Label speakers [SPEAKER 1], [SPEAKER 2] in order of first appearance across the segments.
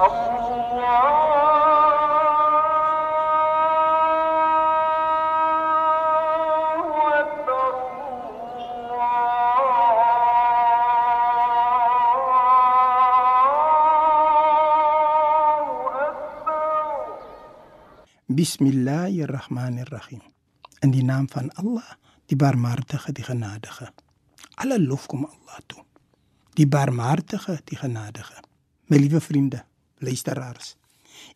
[SPEAKER 1] الله أكبر الله أكبر
[SPEAKER 2] Bismillahirrahmanirrahim. In die naam van Allah, die Barmhartige, die Genadige. Alle lof kom Allah toe. Die Barmhartige, die Genadige. My liewe vriende, luisteraars.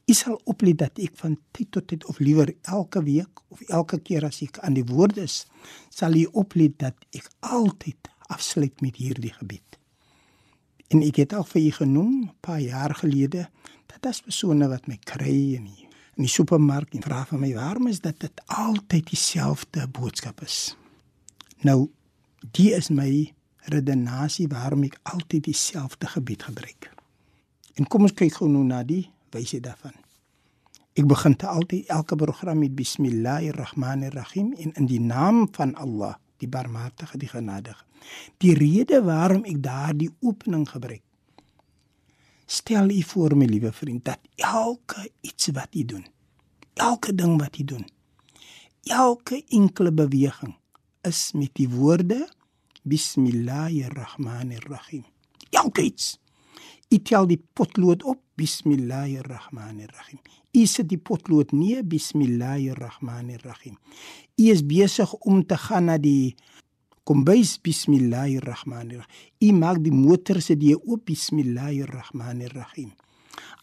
[SPEAKER 2] U sal oplet dat ek van tyd tot tyd of liewer elke week of elke keer as ek aan die woord is, sal u oplet dat ek altyd afsluit met hierdie gebed. En ek het al vir u genoem 'n paar jaar gelede dat as persone wat my kry in die, in die supermark en vra van my waarom is dit dit altyd dieselfde boodskap is. Nou die is my redenasie waarom ek altyd dieselfde gebed gebruik. En kom ons kyk gou nou na die wyse daarvan. Ek begin te altyd elke program met bismillahirrahmanirrahim en in die naam van Allah, die Barmhartige, die Genadige. Die rede waarom ek daardie opening gebruik. Stel u voor my liewe vriend dat elke iets wat u doen, elke ding wat u doen, elke enkele beweging is met die woorde bismillahirrahmanirrahim. Elke iets. U tel die potlood op bismillahirrahmanirrahim. U sit die potlood neer bismillahirrahmanirrahim. U is besig om te gaan na die kombuis bismillahirrahmanirrahim. U maak die motor se deur oop bismillahirrahmanirrahim.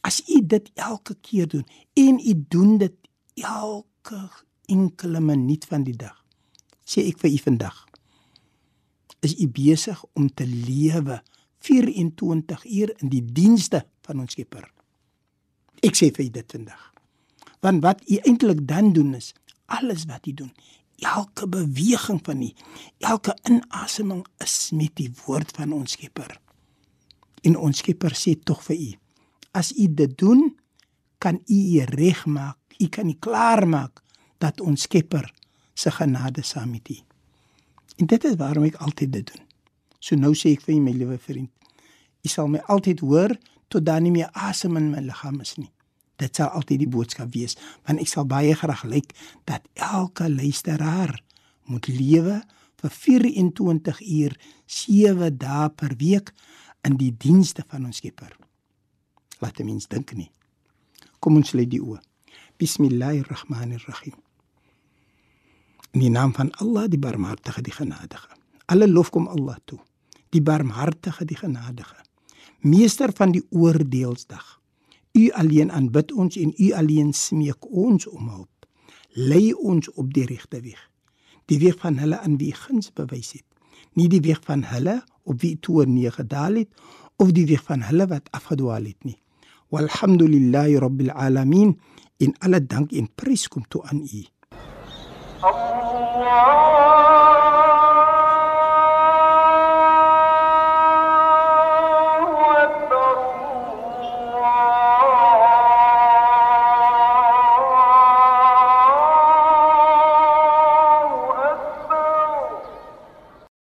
[SPEAKER 2] As u dit elke keer doen en u doen dit elke enkele minuut van die dag, sê ek vir u vandag, is u besig om te lewe 24 uur in die dienste van ons Skepper. Ek sê vir dit vandag. Want wat u eintlik dan doen is alles wat u doen, elke beweging van u, elke inaseming is met die woord van ons Skepper. En ons Skepper sê tog vir u, as u dit doen, kan u u regmaak, u kan u klaarmaak dat ons Skepper se genade saam met u. En dit is waarom ek altyd dit doen. So nou sê ek vir my liewe vriend, u sal my altyd hoor tot dan nie meer asem in my liggaam is nie. Dit sal altyd die boodskap wees, want ek sal baie graag lyk dat elke luisteraar moet lewe vir 24 uur 7 dae per week in die dienste van ons Skepper. Laat 'n mens dink nie. Kom ons lê die oë. Bismillahirrahmanirrahim. In die naam van Allah, die Barmhartige, die Genadige. Alle lof kom Allah toe. Die Barmhartige, die Genadige meester van die oordeelsdag. U alleen aanbid ons en u alleen smeek ons om hulp. Lei ons op die regte weg. Die weg van hulle aan wie guns bewys het, nie die weg van hulle op wie toorn neergedaal het of die weg van hulle wat afgedwaal het nie. Walhamdulillahi rabbil alamin. In alle dank en prys kom toe aan U.
[SPEAKER 1] Allah